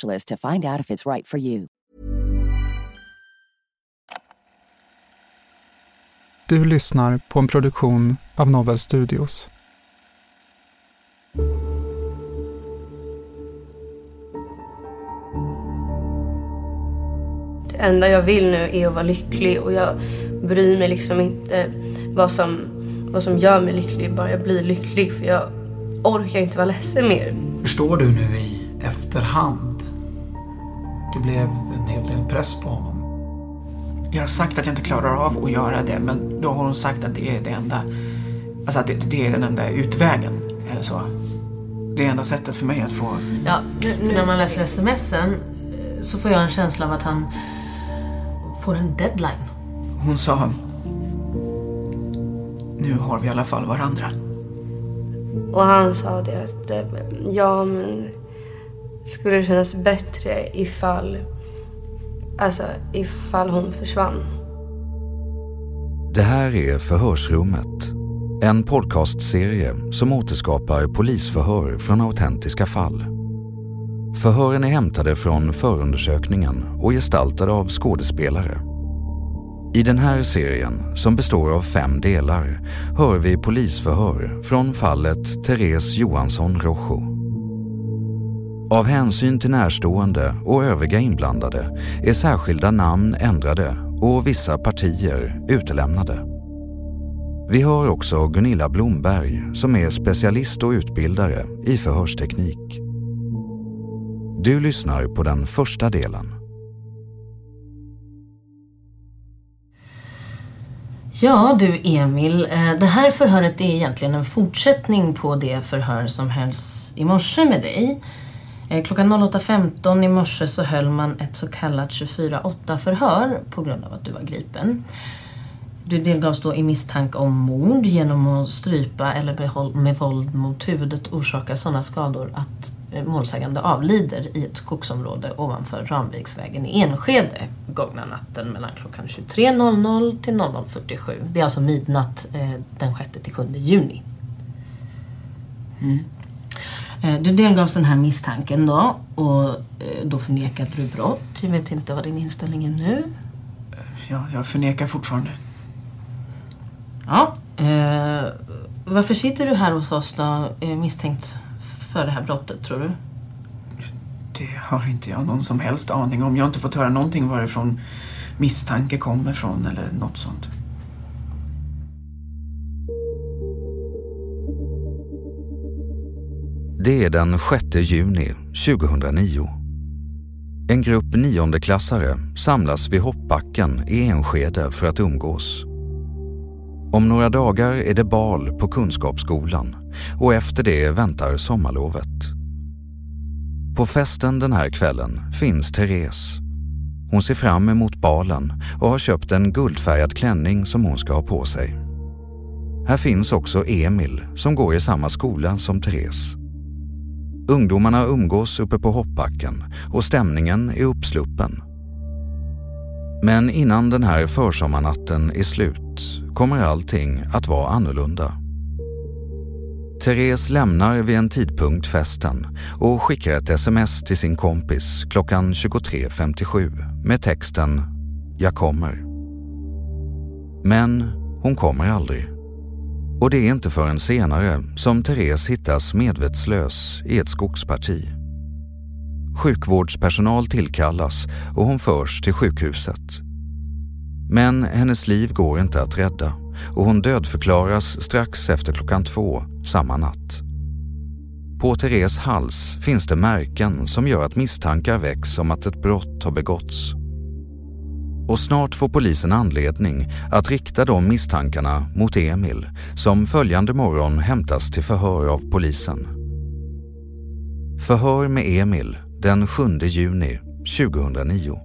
to find out if it's right for you. Du lyssnar på en produktion av Novel Studios. Det enda jag vill nu är att vara lycklig och jag bryr mig liksom inte vad som, vad som gör mig lycklig. Bara jag blir lycklig för jag orkar inte vara ledsen mer. Förstår du nu i efterhand? Det blev en hel del press på honom. Jag har sagt att jag inte klarar av att göra det men då har hon sagt att det är det enda Alltså att det, det är den enda utvägen eller så. Det är enda sättet för mig att få... Ja, nu, när man läser smsen eh, så får jag en känsla av att han får en deadline. Hon sa... Nu har vi i alla fall varandra. Och han sa det att eh, ja men skulle det kännas bättre ifall alltså ifall hon försvann. Det här är Förhörsrummet. En podcastserie som återskapar polisförhör från autentiska fall. Förhören är hämtade från förundersökningen och gestaltade av skådespelare. I den här serien, som består av fem delar, hör vi polisförhör från fallet Therese Johansson Rojo. Av hänsyn till närstående och övriga inblandade är särskilda namn ändrade och vissa partier utelämnade. Vi hör också Gunilla Blomberg som är specialist och utbildare i förhörsteknik. Du lyssnar på den första delen. Ja du Emil, eh, det här förhöret är egentligen en fortsättning på det förhör som hölls i morse med dig. Eh, klockan 08.15 i morse så höll man ett så kallat 24-8-förhör på grund av att du var gripen. Du delgavs då i misstanke om mord genom att strypa eller med våld mot huvudet orsaka sådana skador att eh, målsägande avlider i ett skogsområde ovanför Ramviksvägen i Enskede gångna natten mellan klockan 23.00 till 00.47. Det är alltså midnatt eh, den 6 till 7 juni. Mm. Eh, du delgavs den här misstanken då och då förnekade du brott. Jag vet inte vad din inställning är nu. Ja, jag förnekar fortfarande. Ja. Eh, varför sitter du här hos oss då, eh, misstänkt för det här brottet, tror du? Det har inte jag någon som helst aning om. Jag har inte fått höra någonting varifrån misstanke kommer från eller något sånt. Det är den 6 juni 2009. En grupp niondeklassare samlas vid hoppbacken i Enskede för att umgås. Om några dagar är det bal på Kunskapsskolan och efter det väntar sommarlovet. På festen den här kvällen finns Therese. Hon ser fram emot balen och har köpt en guldfärgad klänning som hon ska ha på sig. Här finns också Emil som går i samma skola som Therese. Ungdomarna umgås uppe på hoppbacken och stämningen är uppsluppen. Men innan den här försommarnatten är slut kommer allting att vara annorlunda. Therese lämnar vid en tidpunkt festen och skickar ett sms till sin kompis klockan 23.57 med texten “Jag kommer”. Men hon kommer aldrig. Och det är inte förrän senare som Therese hittas medvetslös i ett skogsparti. Sjukvårdspersonal tillkallas och hon förs till sjukhuset. Men hennes liv går inte att rädda och hon dödförklaras strax efter klockan två samma natt. På Theres hals finns det märken som gör att misstankar väcks om att ett brott har begåtts. Och snart får polisen anledning att rikta de misstankarna mot Emil som följande morgon hämtas till förhör av polisen. Förhör med Emil den 7 juni 2009.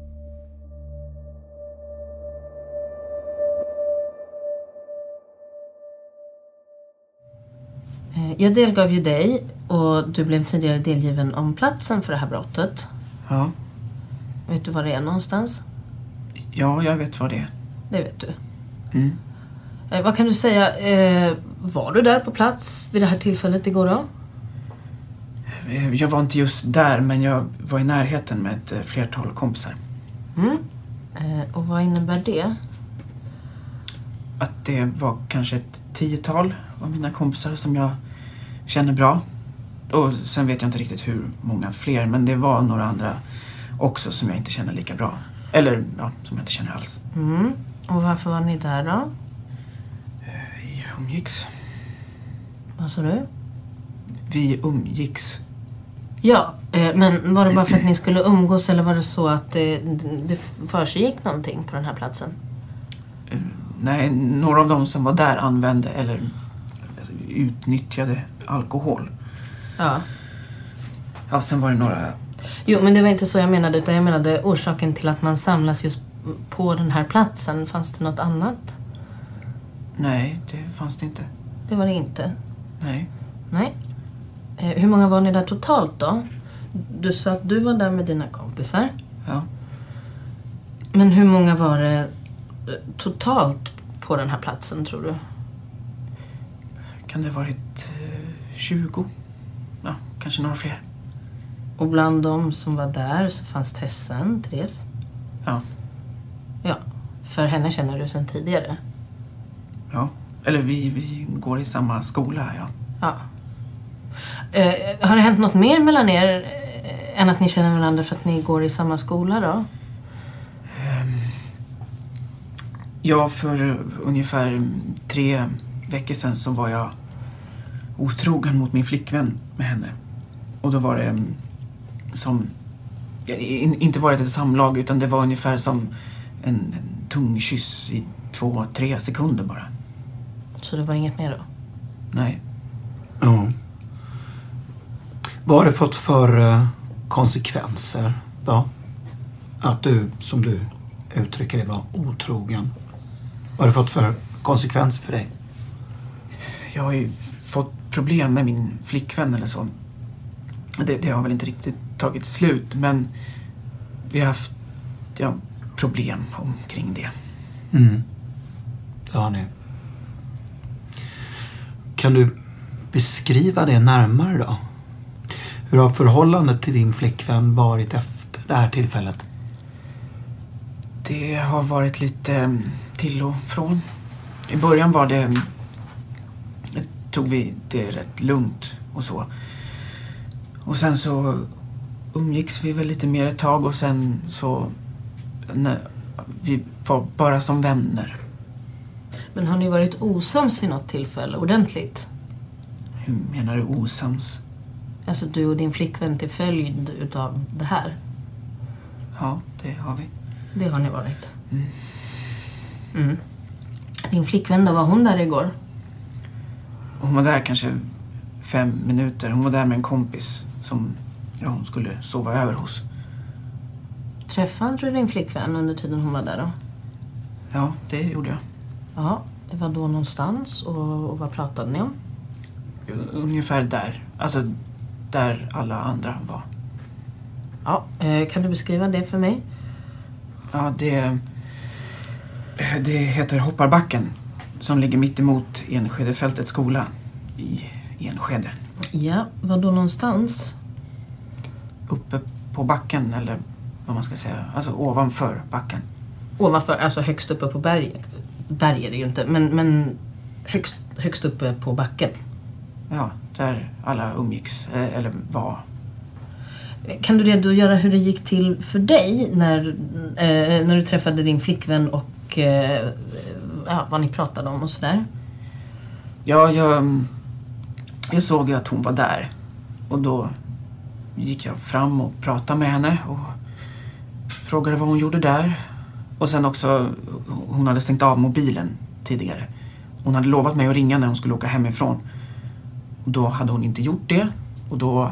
Eh, Jag delgav ju dig och du blev tidigare delgiven om platsen för det här brottet. Ja, Vet du var det är någonstans? Ja jag vet vad det är. Det vet du. Mm. Eh, vad kan du säga? Eh, var du där på plats vid det här tillfället igår då? Eh, Jag var inte just där, men jag var i närheten med ett eh, flertal kompisar. Mm. Eh, och vad innebär det? Att det var kanske ett tiotal av mina kompisar som jag känner bra. Och sen vet jag inte riktigt hur många fler, men det var några andra också som jag inte känner lika bra. Eller ja, som jag inte känner alls. Mm. Och varför var ni där då? Vi umgicks. Vad sa du? Vi umgicks. Ja, eh, men var det bara för att ni skulle umgås eller var det så att det, det försiggick någonting på den här platsen? Eh, Nej, några av dem som var där använde eller utnyttjade alkohol. Ja. Ja, sen var det några... Jo, men det var inte så jag menade utan jag menade orsaken till att man samlas just på den här platsen. Fanns det något annat? Nej, det fanns det inte. Det var det inte. Nej. Nej. Eh, hur många var ni där totalt då? Du sa att du var där med dina kompisar. Ja. Men hur många var det eh, totalt på den här platsen tror du? Kan det ha varit eh, 20? Ja, kanske några fler. Och bland dem som var där så fanns Tessan, Therese. Ja. Ja, för henne känner du sedan tidigare. Ja. Eller vi, vi går i samma skola, ja. Ja. Eh, har det hänt något mer mellan er eh, än att ni känner varandra för att ni går i samma skola då? Ja, för ungefär tre veckor sedan så var jag otrogen mot min flickvän med henne. Och då var det mm, som... in- Inte var det ett samlag utan det var ungefär som en, en tung kyss i två, tre sekunder bara. Så det var inget mer då? Nej. Ja. Vad har det fått för eh, konsekvenser då? Att du, som du uttrycker det, var otrogen. Vad har det fått för konsekvenser för dig? Jag har ju fått problem med min flickvän eller så. Det, det har väl inte riktigt tagit slut men vi har haft ja, problem omkring det. Mm. Det har ni. Kan du beskriva det närmare då? Hur har förhållandet till din flickvän varit efter det här tillfället? Det har varit lite mm, till och från. I början var det... mm, tog vi det rätt lugnt och så. Och sen så umgicks vi väl lite mer ett tag och sen så... Nej, vi var bara som vänner. Men har ni varit osams vid något tillfälle ordentligt? Hur menar du osams? Alltså du och din flickvän till följd utav det här? Ja, det har vi. Det har ni varit. Mm. Din flickvän då, var hon där igår? Hon var där kanske fem minuter. Hon var där med en kompis som ja, hon skulle sova över hos. Träffade du din flickvän under tiden hon var där då? Ja, det gjorde jag. Ja, var då någonstans och, och vad pratade ni om? Ungefär där. Alltså där alla andra var. Ja, eh, kan du beskriva det för mig? Ja, det... Det heter Hopparbacken. Som ligger mitt emot Enskedefältets skola i Enskede. Ja, var då någonstans? Uppe på backen, eller vad man ska säga. Alltså ovanför backen. Ovanför, alltså högst uppe på berget. Berg är det ju inte, men, men högst, högst uppe på backen. Ja, där alla umgicks, eh, eller var. Kan du redogöra hur det gick till för dig när, eh, när du träffade din flickvän och eh, ja, vad ni pratade om och sådär? Ja, jag, jag såg ju att hon var där. Och då gick jag fram och pratade med henne och frågade vad hon gjorde där. Och sen också, hon hade stängt av mobilen tidigare. Hon hade lovat mig att ringa när hon skulle åka hemifrån. Och då hade hon inte gjort det. Och då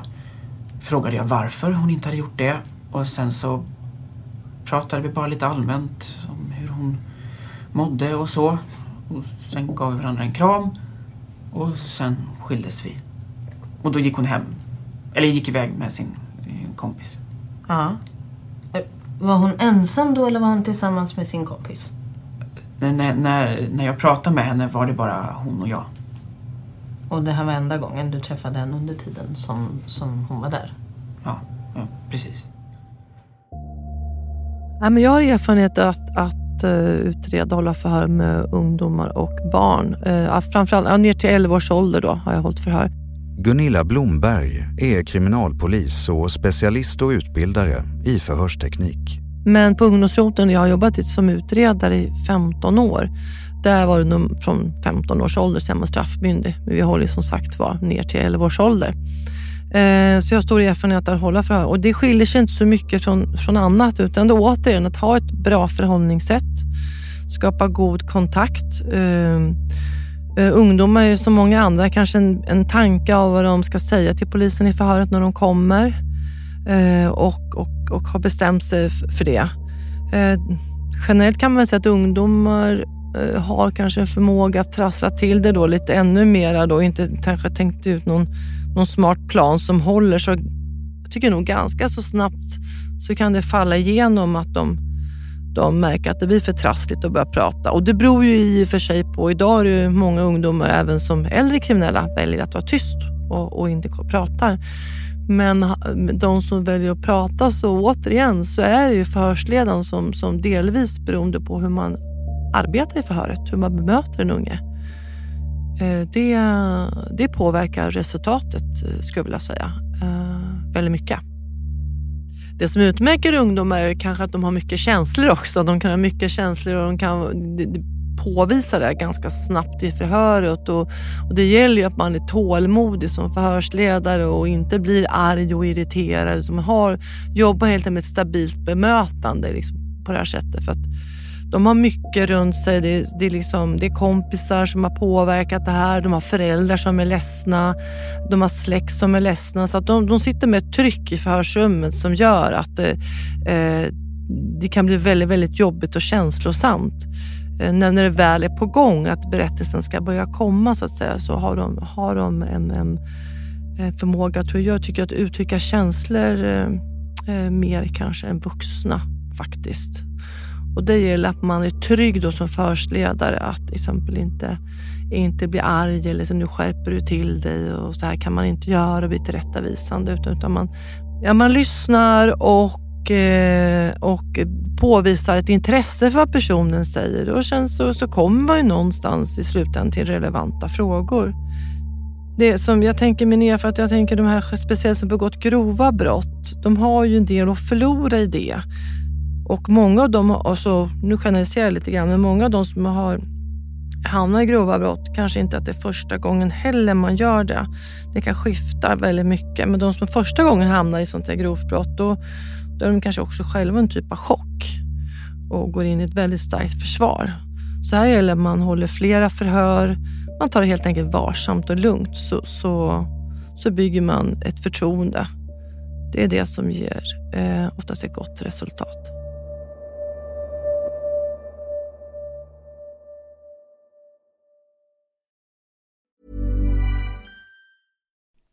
frågade jag varför hon inte hade gjort det. Och sen så pratade vi bara lite allmänt om hur hon mådde och så. Och sen gav vi varandra en kram. Och sen skildes vi. Och då gick hon hem. Eller gick iväg med sin eh, kompis. Ja. Eh, Var hon ensam då eller var hon tillsammans med sin kompis? När, när, när, jag pratade med henne var det bara hon och jag. Och det här var enda gången du träffade henne under tiden som, som hon var där? Ja, ja precis. Ja, men jag har erfarenhet att, att uh, utreda och hålla förhör med ungdomar och barn. Uh, framförallt ja, ner till 11 års ålder då, har jag hållit förhör. Gunilla Blomberg är kriminalpolis och specialist och utbildare i förhörsteknik. Men på ungdomsroteln jag har jobbat som utredare i 15 år. Där var det nog från 15 års ålder som man straffmyndig. Men vi håller som sagt var ner till 11 års ålder. Eh, så jag har stor erfarenhet att hålla förhör. Och det skiljer sig inte så mycket från, från annat utan det är återigen att ha ett bra förhållningssätt. Skapa god kontakt. Eh, Eh, ungdomar är ju som många andra kanske en, en tanke av vad de ska säga till polisen i förhöret när de kommer eh, och, och, och har bestämt sig för det. Eh, generellt kan man säga att ungdomar har kanske en förmåga att trassla till det då lite ännu mera då, inte kanske tänkt ut någon, någon smart plan som håller. Så jag tycker nog ganska så snabbt så kan det falla igenom att de de märker att det blir för trassligt att börja prata. Och det beror ju i och för sig på, idag är det många ungdomar, även som äldre kriminella, väljer att vara tyst och, och inte pratar. Men de som väljer att prata, så återigen, så är det ju förhörsledaren som, som delvis beroende på hur man arbetar i förhöret, hur man bemöter en unge. Eh, det, det påverkar resultatet, eh, skulle jag vilja säga, eh, väldigt mycket. Det som utmärker ungdomar är kanske att de har mycket känslor också. De kan ha mycket känslor och de kan påvisa det ganska snabbt i förhöret. Och, och det gäller ju att man är tålmodig som förhörsledare och inte blir arg och irriterad. Utan man har, jobbar helt enkelt med ett stabilt bemötande liksom, på det här sättet. För att de har mycket runt sig. Det är, det, är liksom, det är kompisar som har påverkat det här. De har föräldrar som är ledsna. De har släkt som är ledsna. Så att de, de sitter med ett tryck i förhörsrummet som gör att eh, eh det kan bli väldigt, väldigt jobbigt och känslosamt. Eh, när, när det väl är på gång, att berättelsen ska börja komma så att säga, så har de, har de en, en, eh, förmåga, tror jag, tycker att uttrycka känslor eh, eh mer kanske än vuxna faktiskt. Och det gäller att man är trygg då som förstledare att till exempel inte, inte bli arg eller så nu skärper du till dig och så här kan man inte göra och bli tillrättavisande utan, utan man, ja, man lyssnar och, eh, och påvisar ett intresse för vad personen säger och sen så, så kommer man ju någonstans i slutändan till relevanta frågor. Det som jag tänker mig ner för att jag tänker de här speciellt som begått grova brott, de har ju en del att förlora i det. Och många av dem, alltså, nu generaliserar jag lite grann, men många av de som har hamnat i grova brott kanske inte att det är första gången heller man gör det. Det kan skifta väldigt mycket, men de som första gången hamnar i sånt här grovt brott, då, då är de kanske också själva en typ av chock och går in i ett väldigt starkt försvar. Så här gäller att man håller flera förhör, man tar det helt enkelt varsamt och lugnt så, så, så bygger man ett förtroende. Det är det som ger eh, oftast ett gott resultat.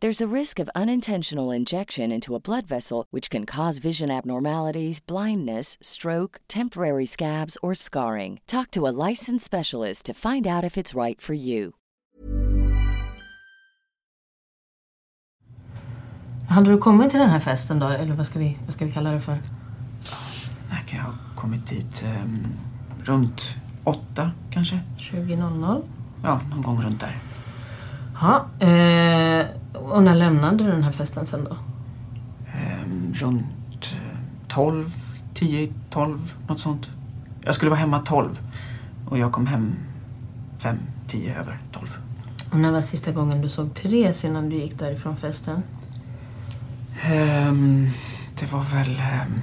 There's a risk of unintentional injection into a blood vessel, which can cause vision abnormalities, blindness, stroke, temporary scabs, or scarring. Talk to a licensed specialist to find out if it's right for you. Hade du kommit till den här festen då? Eller vad ska vi, vad ska vi kalla det för? När kan jag ha kommit dit? ehm, runt åtta kanske? 20.00? Ja, någon gång runt där. Ja. Eh, och när lämnade du den här festen sen då? Ehm, runt eh, 12, 10, 12, något sånt. Jag skulle vara hemma 12 och jag kom hem 5, 10 över 12. Och när var sista gången du såg Therese innan du gick därifrån festen? Ehm, det var väl... ehm,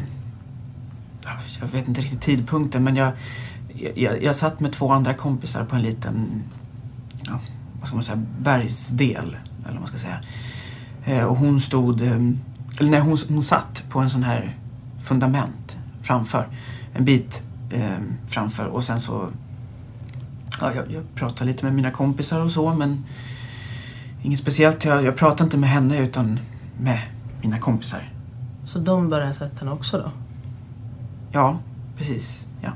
ja, jag vet inte riktigt tidpunkten men jag, jag, jag satt med två andra kompisar på en liten, ja, vad ska man säga, bergsdel. Eller vad man ska säga. Eh, och hon stod, ehm, eller nej hon, hon satt på en sån här fundament framför. En bit ehm, framför och sen så, ja, jag, jag pratade lite med mina kompisar och så men inget speciellt. Jag, jag pratade inte med henne utan med mina kompisar. Så de började ha sett henne också då? Ja, precis. Ja.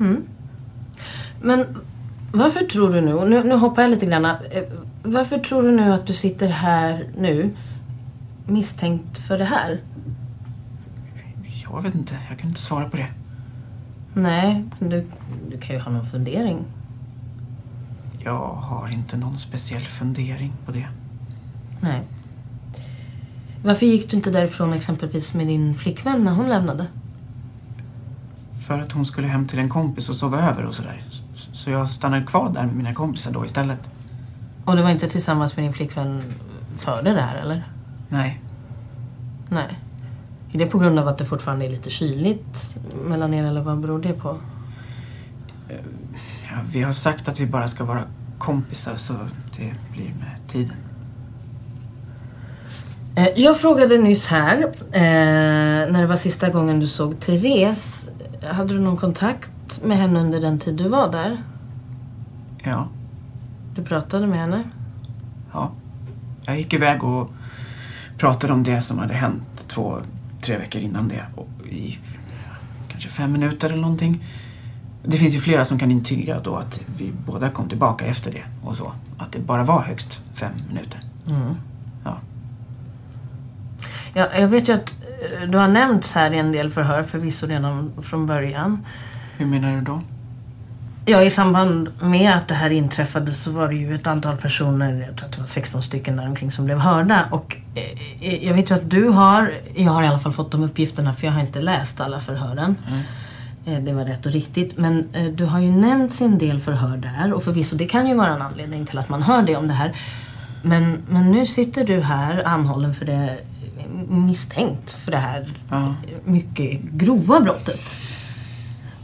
Mm. Men varför tror du nu, och nu, nu hoppar jag lite grann. eh, Varför tror du nu att du sitter här nu misstänkt för det här? Jag vet inte, jag kan inte svara på det. Nej, du, du kan ju ha någon fundering. Jag har inte någon speciell fundering på det. Nej. Varför gick du inte därifrån exempelvis med din flickvän när hon lämnade? För att hon skulle hem till en kompis och sova över och sådär. Så- jag stannade kvar där med mina kompisar då istället. Och du var inte tillsammans med din flickvän före det här eller? Nej, Nej. Är det på grund av att det fortfarande är lite kyligt mellan er eller vad beror det på? ja, vi har sagt att vi bara ska vara kompisar så det blir med tiden. Eh, Jag frågade nyss här, eh, när det var sista gången du såg Therese. Hade du någon kontakt med henne under den tid du var där? Ja, Du pratade med henne? ja. Jag gick iväg och pratade om det som hade hänt två, tre veckor innan det. Och I kanske fem minuter eller någonting. Det finns ju flera som kan intyga då att vi båda kom tillbaka efter det och så. Att det bara var högst fem minuter. Mm. Ja. Ja, jag vet ju att eh, du har nämnts här i en del förhör förvisso redan från början. Hur menar du då? Ja, i samband med att det här inträffade så var det ju ett antal personer, jag tror att det var 16 stycken där omkring som blev hörda. Och eh, jag vet ju att du har, jag har i alla fall fått de uppgifterna för jag har inte läst alla förhören. Eh, Det var rätt och riktigt. Men eh, du har ju nämnt en del förhör där och förvisso det kan ju vara en anledning till att man hör det om det här. Men, men nu sitter du här anhållen för det, misstänkt för det här Ja. mycket grova brottet.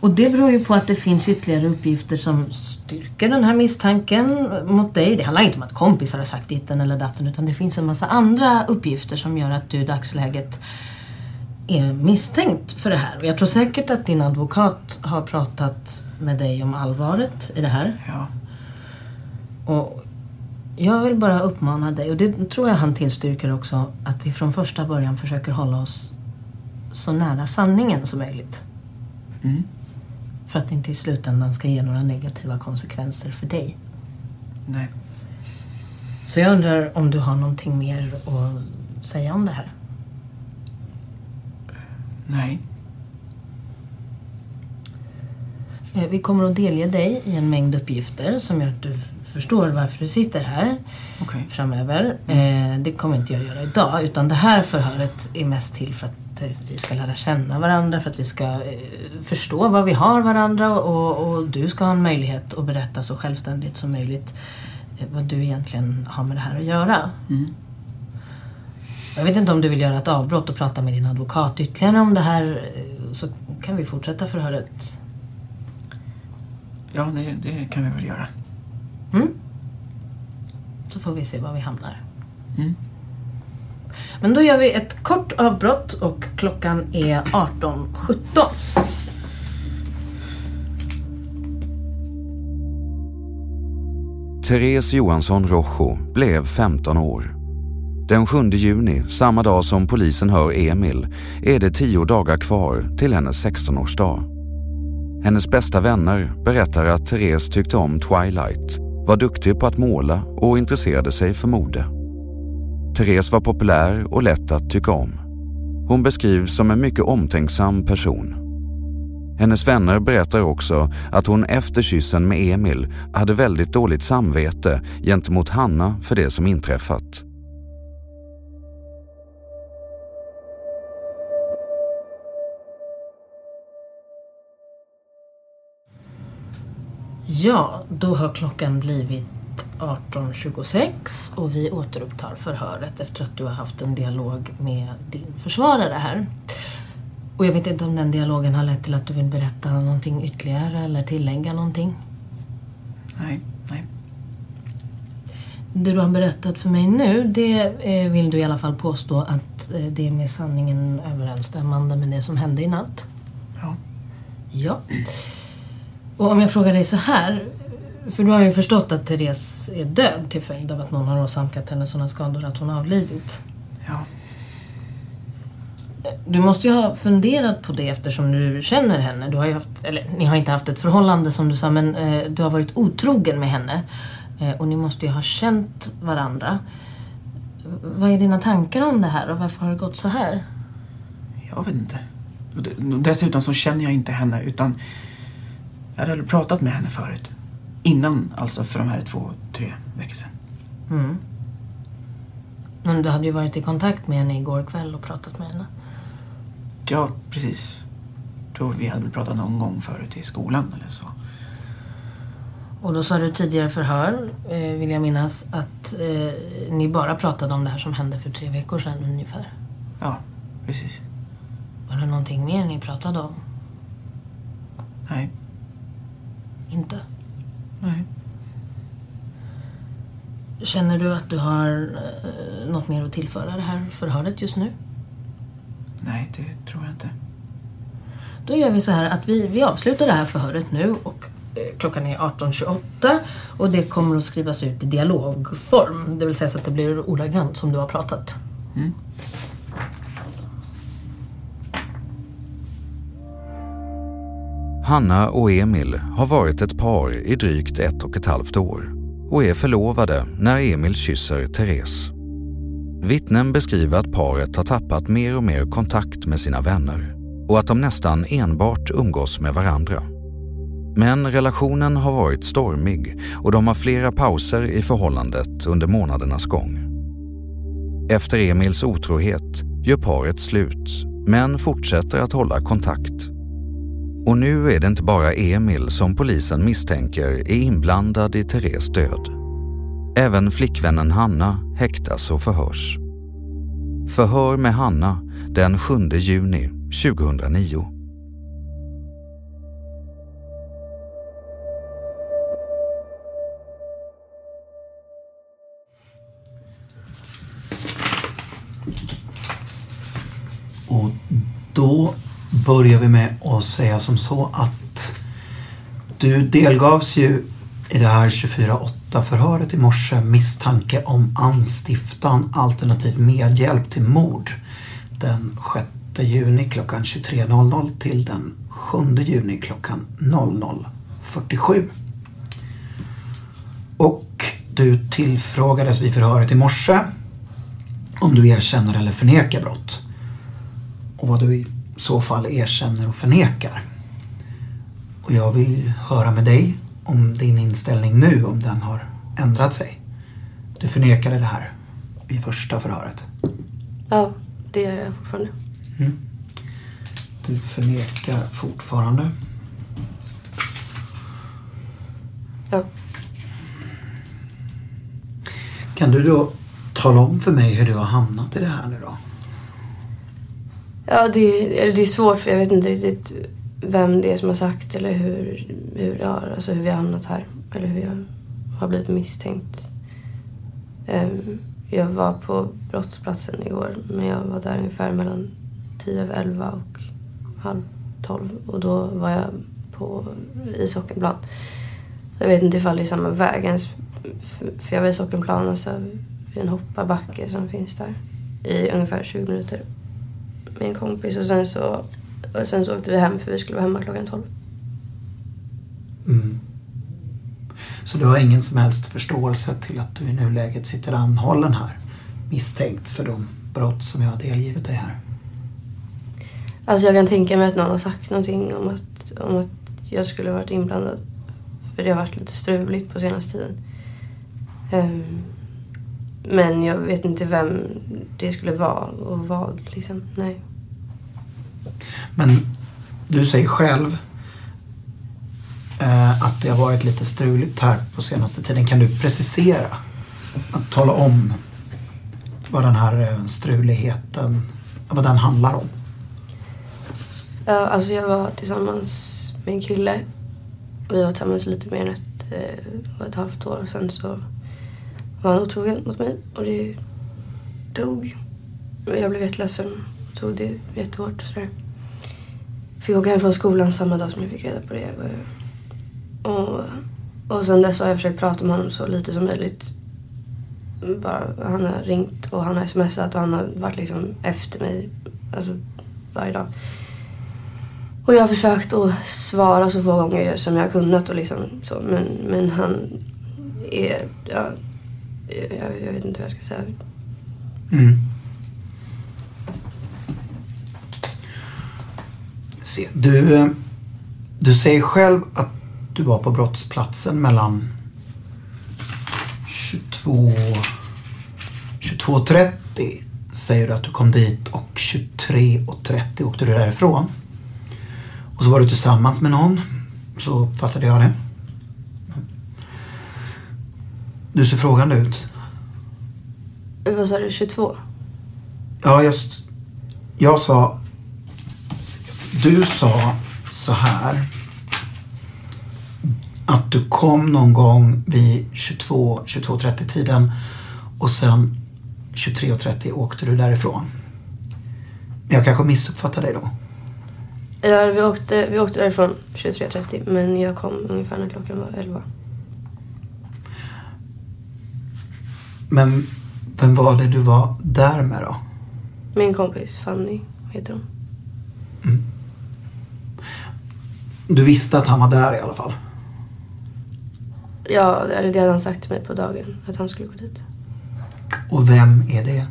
Och det beror ju på att det finns ytterligare uppgifter som styrker den här misstanken mot dig. Det handlar inte om att kompisar har sagt ditten eller datten utan det finns en massa andra uppgifter som gör att du i dagsläget är misstänkt för det här. Och jag tror säkert att din advokat har pratat med dig om allvaret i det här. Ja. Och jag vill bara uppmana dig, och det tror jag han tillstyrker också, att vi från första början försöker hålla oss så nära sanningen som möjligt. Mm. För att det inte i slutändan ska ge några negativa konsekvenser för dig. Nej. Så jag undrar om du har någonting mer att säga om det här? Nej. Eh, Vi kommer att delge dig i en mängd uppgifter som gör att du förstår varför du sitter här Okej. framöver. Eh, det kommer inte jag göra idag utan det här förhöret är mest till för att eh, vi ska lära känna varandra, för att vi ska eh, förstå vad vi har varandra och, och du ska ha en möjlighet att berätta så självständigt som möjligt vad du egentligen har med det här att göra. Mm. Jag vet inte om du vill göra ett avbrott och prata med din advokat ytterligare om det här. Så kan vi fortsätta förhöret. Ja, det, det kan vi väl göra. Mm? Så får vi se var vi hamnar. Mm. Men då gör vi ett kort avbrott och klockan är 18.17. Therese Johansson Rojo blev 15 år. Den 7 juni, samma dag som polisen hör Emil, är det tio dagar kvar till hennes 16-årsdag. Hennes bästa vänner berättar att Therese tyckte om Twilight, var duktig på att måla och intresserade sig för mode. Therese var populär och lätt att tycka om. Hon beskrivs som en mycket omtänksam person. Hennes vänner berättar också att hon efter kyssen med Emil hade väldigt dåligt samvete gentemot Hanna för det som inträffat. Ja, då har klockan blivit 18.26 och vi återupptar förhöret efter att du har haft en dialog med din försvarare här. Och jag vet inte om den dialogen har lett till att du vill berätta någonting ytterligare eller tillägga någonting? Nej, nej. Det du har berättat för mig nu, det eh, vill du i alla fall påstå att eh, det är med sanningen överensstämmande med det som hände i natt? Ja. Ja. Och om jag frågar dig så här, för du har ju förstått att Therese är död till följd av att någon har åsamkat henne sådana skador att hon har avlidit. Ja. Du måste ju ha funderat på det eftersom du känner henne. Du har ju haft, eller ni har inte haft ett förhållande som du sa, men eh, du har varit otrogen med henne. Eh, och ni måste ju ha känt varandra. Vad är dina tankar om det här och varför har det gått så här? Jag vet inte. Dessutom så känner jag inte henne utan jag hade pratat med henne förut. Innan, alltså för de här två, tre veckor sedan. Mm. Men du hade ju varit i kontakt med henne igår kväll och pratat med henne. Ja, precis. Tror vi hade väl pratat någon gång förut i skolan eller så. Och då sa du tidigare förhör, eh, vill jag minnas, att eh, ni bara pratade om det här som hände för tre veckor sedan ungefär. Ja, precis. Var det någonting mer ni pratade om? Nej, Inte? nej. Känner du att du har eh, något mer att tillföra det här förhöret just nu? Nej, det tror jag inte. Då gör vi så här att vi, vi avslutar det här förhöret nu och eh, klockan är 18.28 och det kommer att skrivas ut i dialogform. Det vill säga så att det blir ordagrant som du har pratat. Mm. Hanna och Emil har varit ett par i drygt ett och ett halvt år och är förlovade när Emil kysser Therese. Vittnen beskriver att paret har tappat mer och mer kontakt med sina vänner och att de nästan enbart umgås med varandra. Men relationen har varit stormig och de har flera pauser i förhållandet under månadernas gång. Efter Emils otrohet gör paret slut men fortsätter att hålla kontakt. Och nu är det inte bara Emil som polisen misstänker är inblandad i Theres död. Även flickvännen Hanna häktas och förhörs. Förhör med Hanna den 7 juni 2009. Och då börjar vi med att säga som så att du delgavs ju i det här 24-8 förhöret i morse misstanke om anstiftan alternativ medhjälp till mord den 6 juni klockan 23.00 till den 7 juni klockan 00.47. Och du tillfrågades vid förhöret i morse om du erkänner eller förnekar brott och vad du i så fall erkänner och förnekar. Och jag vill höra med dig om din inställning nu, om den har ändrat sig. Du förnekade det här vid första förhöret. Ja, det gör jag fortfarande. Du förnekar fortfarande. Ja. Kan du då tala om för mig hur du har hamnat i det här nu då? Ja, det, eller det är svårt för jag vet inte riktigt vem det är som har sagt eller hur, hur, det har, alltså hur vi har hamnat här. Eller hur jag har blivit misstänkt. Ehm, jag var på brottsplatsen igår men jag var där ungefär mellan tio över 11 och halv 12 och då var jag på ishockeynplan. Jag vet inte ifall det är samma väg ens för jag var ishockeynplan och så vid en hopparbacke som finns där i ungefär 20 minuter med en kompis och sen så, och sen så åkte vi hem för vi skulle vara hemma klockan 12. Mm. Så du har ingen som helst förståelse till att du i nuläget sitter anhållen här misstänkt för de brott som jag har delgivit dig här? Alltså jag kan tänka mig att någon har sagt någonting om att, om att jag skulle varit inblandad. För det har varit lite struligt på senaste tiden. Um, men jag vet inte vem det skulle vara och vad liksom. Nej. Men du säger själv eh, att det har varit lite struligt här på senaste tiden. Kan du precisera? Att tala om vad den här eh, struligheten, vad den handlar om? Ja, alltså jag var tillsammans med en kille. Vi var tillsammans lite mer än ett, eh, ett halvt år. Sen så var han otrogen mot mig och det tog. Jag blev jätteledsen. Tog det jättehårt och sådär. Fick åka hem från skolan samma dag som jag fick reda på det. Och, och sen dess har jag försökt prata med honom så lite som möjligt. Bara, han har ringt och han har smsat och han har varit liksom efter mig alltså, varje dag. Och jag har försökt att svara så få gånger som jag har kunnat och liksom så. Men, men han är, ja, jag, jag vet inte vad jag ska säga. Mm. Se, du, du säger själv att du var på brottsplatsen mellan 22 22.30 säger du att du kom dit och 23.30 åkte du därifrån. Och så var du tillsammans med någon. Så uppfattade jag det. Du ser frågande ut. Vad sa du, 22? Ja, just. Jag sa... Du sa så här. Att du kom någon gång vid 22, 22.30 tiden och sen 23.30 åkte du därifrån. Men jag kanske missuppfattade dig då? Ja, vi åkte, vi åkte därifrån 23.30 men jag kom ungefär när klockan var 11. Men vem var det du var där med då? Min kompis Fanny heter hon. Mm. Du visste att han var där i alla fall? Ja, eller det hade han sagt till mig på dagen. Att han skulle gå dit. Och vem är det?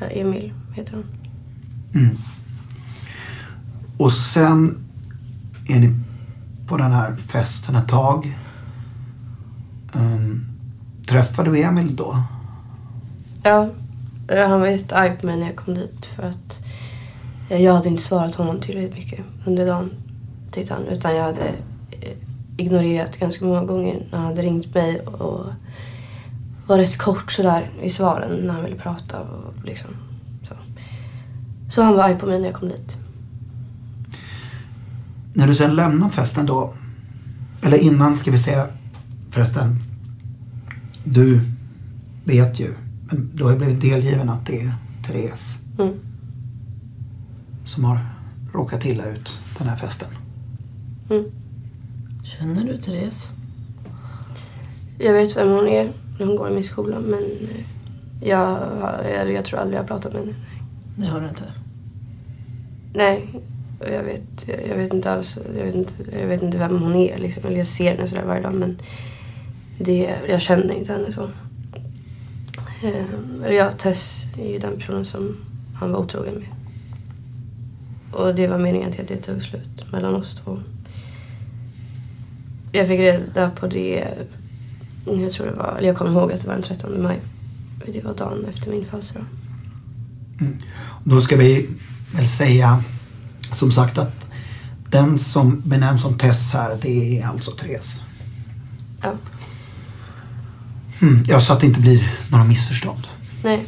Ja, Emil heter han. Mm. Och sen är ni på den här festen ett tag. Um, träffade du Emil då? Ja, han var jättearg på mig när jag kom dit för att jag hade inte svarat honom tillräckligt mycket under dagen, tyckte han. Utan jag hade eh, ignorerat ganska många gånger när han hade ringt mig och var rätt kort sådär i svaren när han ville prata och liksom så. Så han var arg på mig när jag kom dit. När du sen lämnar festen då, eller innan ska vi säga förresten, du vet ju, men du har ju blivit delgiven att det är Therese Mm. som har råkat illa ut den här festen. Mm. Känner du Therese? Jag vet vem hon är när hon går i min skola men jag, jag, jag tror aldrig jag har pratat med henne. Det har du inte. Nej, jag vet, jag vet inte alls. Jag vet inte, jag vet inte vem hon är liksom. Eller jag ser henne sådär varje dag men det, jag känner inte henne så. Eh, Eller jag, Tess är ju den personen som han var otrogen med. Och det var meningen till att det tog slut mellan oss två. Jag fick reda på det, jag tror det var, eller jag kommer ihåg att det var den 13 maj. Det var dagen efter min födelsedag. Då ska vi väl säga som sagt att den som benämns som Tess här det är alltså Therese. Ja. Mm, ja, så att det inte blir några missförstånd. Nej.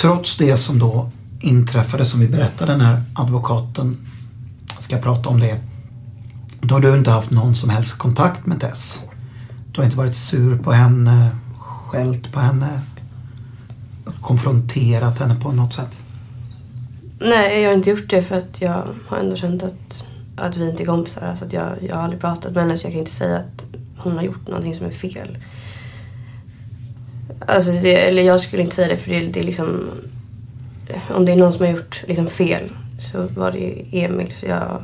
Trots det som då inträffade som vi berättade när advokaten ska prata om det. Då har du inte haft någon som helst kontakt med Tess. Du har inte varit sur på henne, skällt på henne, konfronterat henne på något sätt. Nej, jag har inte gjort det för att jag har ändå känt att, att vi inte är kompisar. Alltså att jag, jag har aldrig pratat med henne så jag kan inte säga att hon har gjort någonting som är fel. Alltså det, eller jag skulle inte säga det för det, det är liksom... Om det är någon som har gjort liksom fel så var det Emil. Så jag har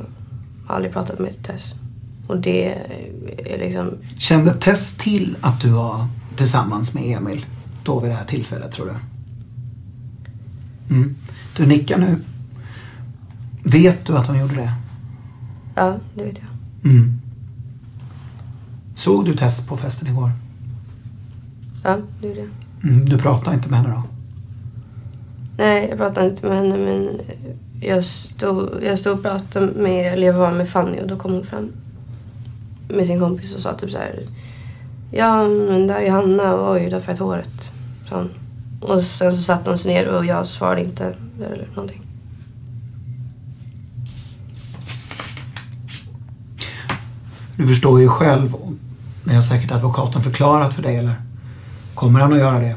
aldrig pratat med Tess. Och det är liksom... Kände Tess till att du var tillsammans med Emil då vid det här tillfället tror du? Mm. Du nickar nu. Vet du att hon gjorde det? Ja, det vet jag. Mm. Såg du Tess på festen igår? Ja, det gjorde jag. Mm. Du pratade inte med henne då? Nej, jag pratade inte med henne men jag stod, jag stod och pratade med, eller jag var med Fanny och då kom hon fram med sin kompis och sa typ så här. Ja, men där är Hanna och oj, där färgat håret. hon. Och sen så satte hon sig ner och jag svarade inte eller någonting. Du förstår ju själv, det har säkert advokaten förklarat för dig eller kommer han att göra det?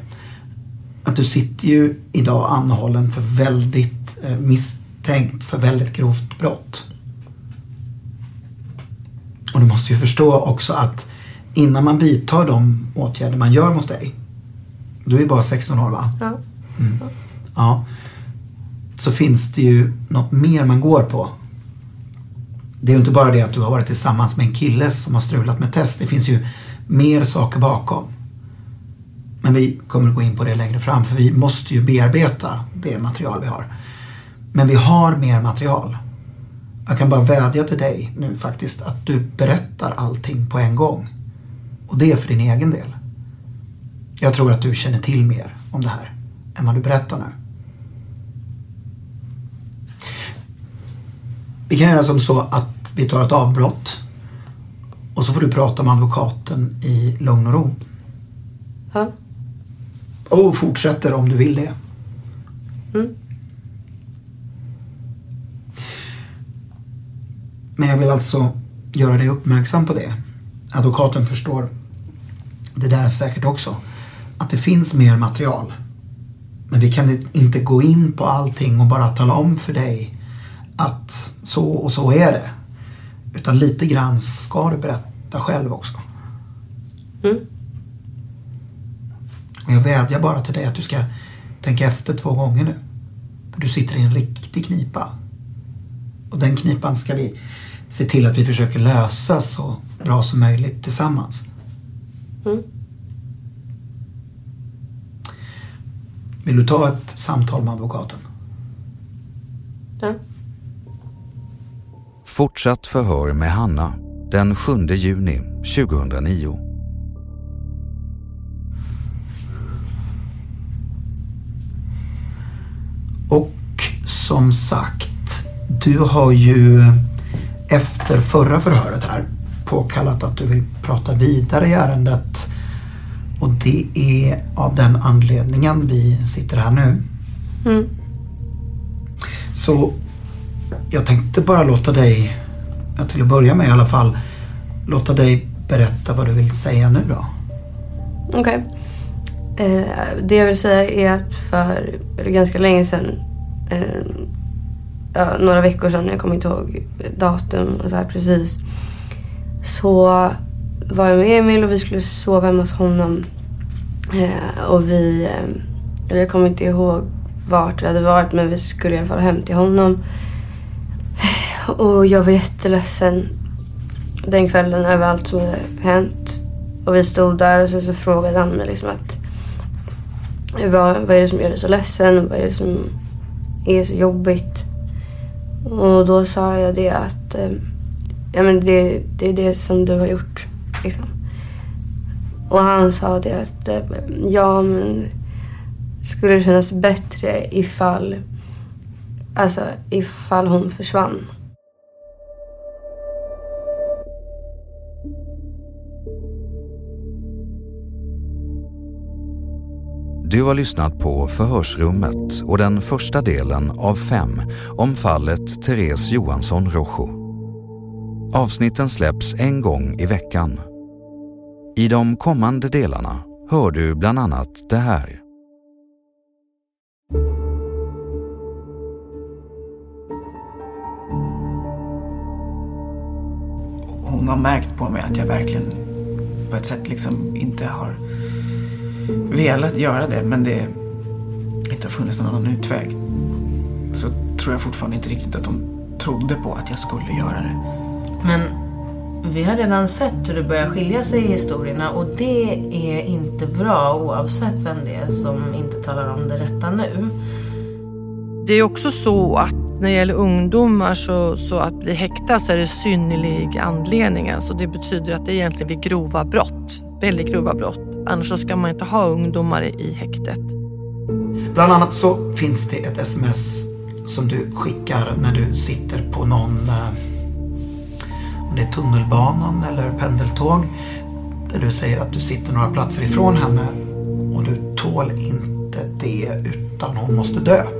Att du sitter ju idag anhållen för väldigt eh, misstänkt för väldigt grovt brott. Och du måste ju förstå också att innan man vidtar de åtgärder man gör mot dig. Du är bara 16 år va? Ja. Mm. Ja. Så finns det ju något mer man går på. Det är ju inte bara det att du har varit tillsammans med en kille som har strulat med test. Det finns ju mer saker bakom. Men vi kommer att gå in på det längre fram för vi måste ju bearbeta det material vi har. Men vi har mer material. Jag kan bara vädja till dig nu faktiskt att du berättar allting på en gång. Och det är för din egen del. Jag tror att du känner till mer om det här än vad du berättar nu. Vi kan göra som så att vi tar ett avbrott och så får du prata med advokaten i lugn och ro. Ja. Och fortsätter om du vill det. Mm. Men jag vill alltså göra dig uppmärksam på det. Advokaten förstår det där säkert också. Att det finns mer material. Men vi kan inte gå in på allting och bara tala om för dig att så och så är det. Utan lite grann ska du berätta själv också. Mm. Och jag vädjar bara till dig att du ska tänka efter två gånger nu. Du sitter i en riktig knipa. Och den knipan ska vi se till att vi försöker lösa så bra som möjligt tillsammans. Mm. Vill du ta ett samtal med advokaten? Ja. Fortsatt förhör med Hanna den 7 juni 2009. Och som sagt, du har ju efter förra förhöret här påkallat att du vill prata vidare i ärendet. Och det är av den anledningen vi sitter här nu. Mm. Så jag tänkte bara låta dig, till att börja med i alla fall, låta dig berätta vad du vill säga nu då. Okej. Eh, det jag vill säga är att för ganska länge sedan, eh, ja, några veckor sedan, jag kommer inte ihåg datum och så här precis, så var jag med Emil och vi skulle sova hemma hos honom. Eh, och vi, eh, eller jag kommer inte ihåg vart vi hade varit men vi skulle i alla fall hem till honom. Och jag var jätteledsen den kvällen över allt som hade hänt. Och vi stod där och sen så frågade han mig liksom att vad, vad är det som gör dig så ledsen? Vad är det som är så jobbigt? Och då sa jag det att eh, ja, men det, det är det som du har gjort. Liksom. Och han sa det att eh, ja men skulle det kännas bättre ifall alltså ifall hon försvann. Du har lyssnat på Förhörsrummet och den första delen av fem om fallet Therese Johansson Rojo. Avsnitten släpps en gång i veckan. I de kommande delarna hör du bland annat det här. Hon har märkt på mig att jag verkligen på ett sätt liksom inte har velat göra det men det inte har funnits någon annan utväg. Så tror jag fortfarande inte riktigt att hon trodde på att jag skulle göra det. Men vi har redan sett hur det börjar skilja sig i historierna och det är inte bra oavsett vem det är som inte talar om det rätta nu. Det är också så att när det gäller ungdomar så, så att bli häktad så är det synnerlig anledning. Alltså det betyder att det är egentligen vid grova brott, väldigt grova brott. Annars så ska man inte ha ungdomar i häktet. Bland annat så finns det ett sms som du skickar när du sitter på någon, eh, om det är tunnelbanan eller pendeltåg, där du säger att du sitter några platser ifrån henne och du tål inte det utan hon måste dö.